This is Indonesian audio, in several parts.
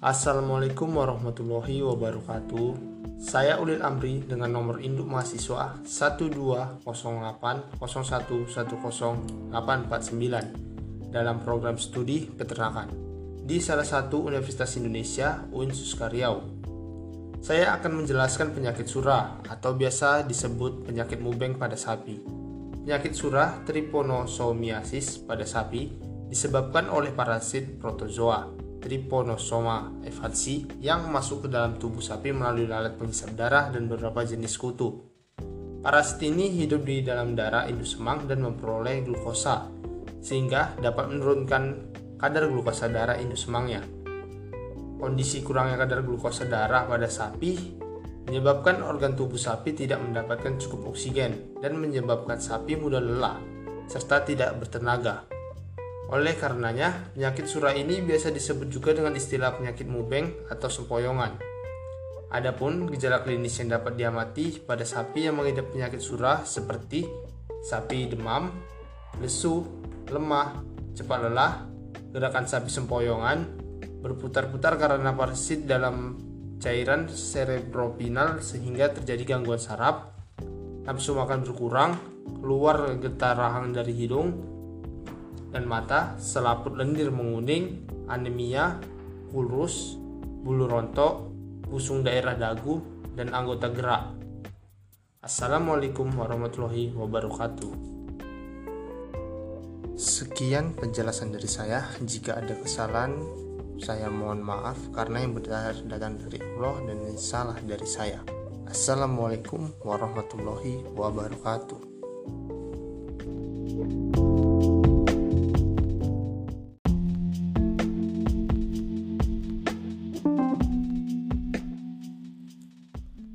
Assalamualaikum warahmatullahi wabarakatuh. Saya Ulil Amri dengan nomor induk mahasiswa 12081010849 dalam program studi peternakan di salah satu Universitas Indonesia UIN Suskariau. Saya akan menjelaskan penyakit surah atau biasa disebut penyakit mubeng pada sapi. Penyakit surah triponosomiasis pada sapi disebabkan oleh parasit protozoa Trypanosoma evansi yang masuk ke dalam tubuh sapi melalui lalat penghisap darah dan beberapa jenis kutu. Parasit ini hidup di dalam darah induk semang dan memperoleh glukosa, sehingga dapat menurunkan kadar glukosa darah induk semangnya. Kondisi kurangnya kadar glukosa darah pada sapi menyebabkan organ tubuh sapi tidak mendapatkan cukup oksigen dan menyebabkan sapi mudah lelah serta tidak bertenaga. Oleh karenanya, penyakit surah ini biasa disebut juga dengan istilah penyakit mubeng atau sempoyongan. Adapun gejala klinis yang dapat diamati pada sapi yang mengidap penyakit surah seperti sapi demam, lesu, lemah, cepat lelah, gerakan sapi sempoyongan, berputar-putar karena parasit dalam cairan cerebropinal sehingga terjadi gangguan saraf, nafsu makan berkurang, keluar getar rahang dari hidung, dan mata, selaput lendir menguning, anemia, kurus, bulu rontok, busung daerah dagu, dan anggota gerak. Assalamualaikum warahmatullahi wabarakatuh. Sekian penjelasan dari saya. Jika ada kesalahan, saya mohon maaf karena yang benar datang dari Allah dan yang salah dari saya. Assalamualaikum warahmatullahi wabarakatuh.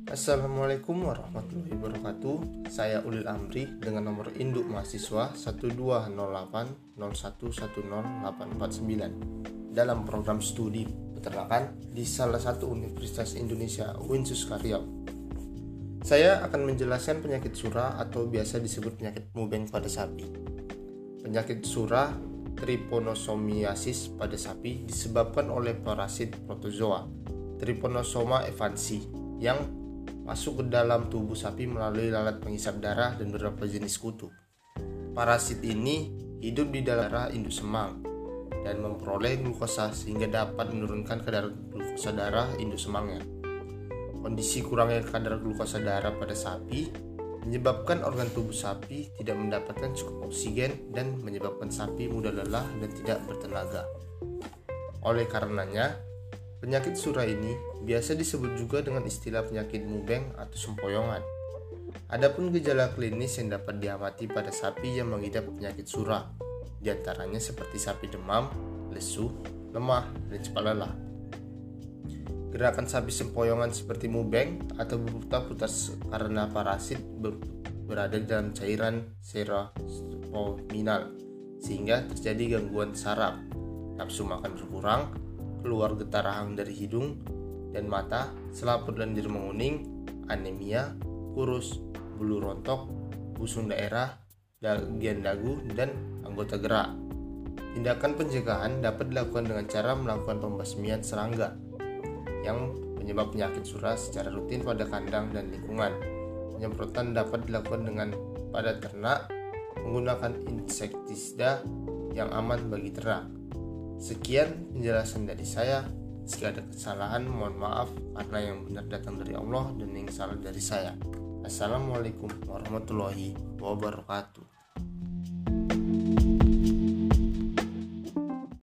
Assalamualaikum warahmatullahi wabarakatuh. Saya Ulil Amri dengan nomor induk mahasiswa 120801108849 Dalam program studi peternakan di salah satu Universitas Indonesia Winsus Karyau Saya akan menjelaskan penyakit surah atau biasa disebut penyakit mubeng pada sapi. Penyakit surah triponosomiasis pada sapi disebabkan oleh parasit protozoa Trypanosoma evansi yang masuk ke dalam tubuh sapi melalui lalat penghisap darah dan beberapa jenis kutu. Parasit ini hidup di darah induk semang dan memperoleh glukosa sehingga dapat menurunkan kadar glukosa darah induk semangnya. Kondisi kurangnya kadar glukosa darah pada sapi menyebabkan organ tubuh sapi tidak mendapatkan cukup oksigen dan menyebabkan sapi mudah lelah dan tidak bertenaga. Oleh karenanya, Penyakit surah ini biasa disebut juga dengan istilah penyakit mubeng atau sempoyongan. Adapun gejala klinis yang dapat diamati pada sapi yang mengidap penyakit surah, di antaranya seperti sapi demam, lesu, lemah, dan cepat lelah. Gerakan sapi sempoyongan seperti mubeng atau berputar-putar karena parasit ber berada dalam cairan serotoninal sehingga terjadi gangguan saraf, nafsu makan berkurang, keluar getar rahang dari hidung dan mata, selaput lendir menguning, anemia, kurus, bulu rontok, busung daerah, bagian dagu, dan anggota gerak. Tindakan pencegahan dapat dilakukan dengan cara melakukan pembasmian serangga yang penyebab penyakit surah secara rutin pada kandang dan lingkungan. Penyemprotan dapat dilakukan dengan pada ternak menggunakan insektisida yang aman bagi ternak. Sekian penjelasan dari saya. Jika ada kesalahan, mohon maaf karena yang benar datang dari Allah dan yang salah dari saya. Assalamualaikum warahmatullahi wabarakatuh.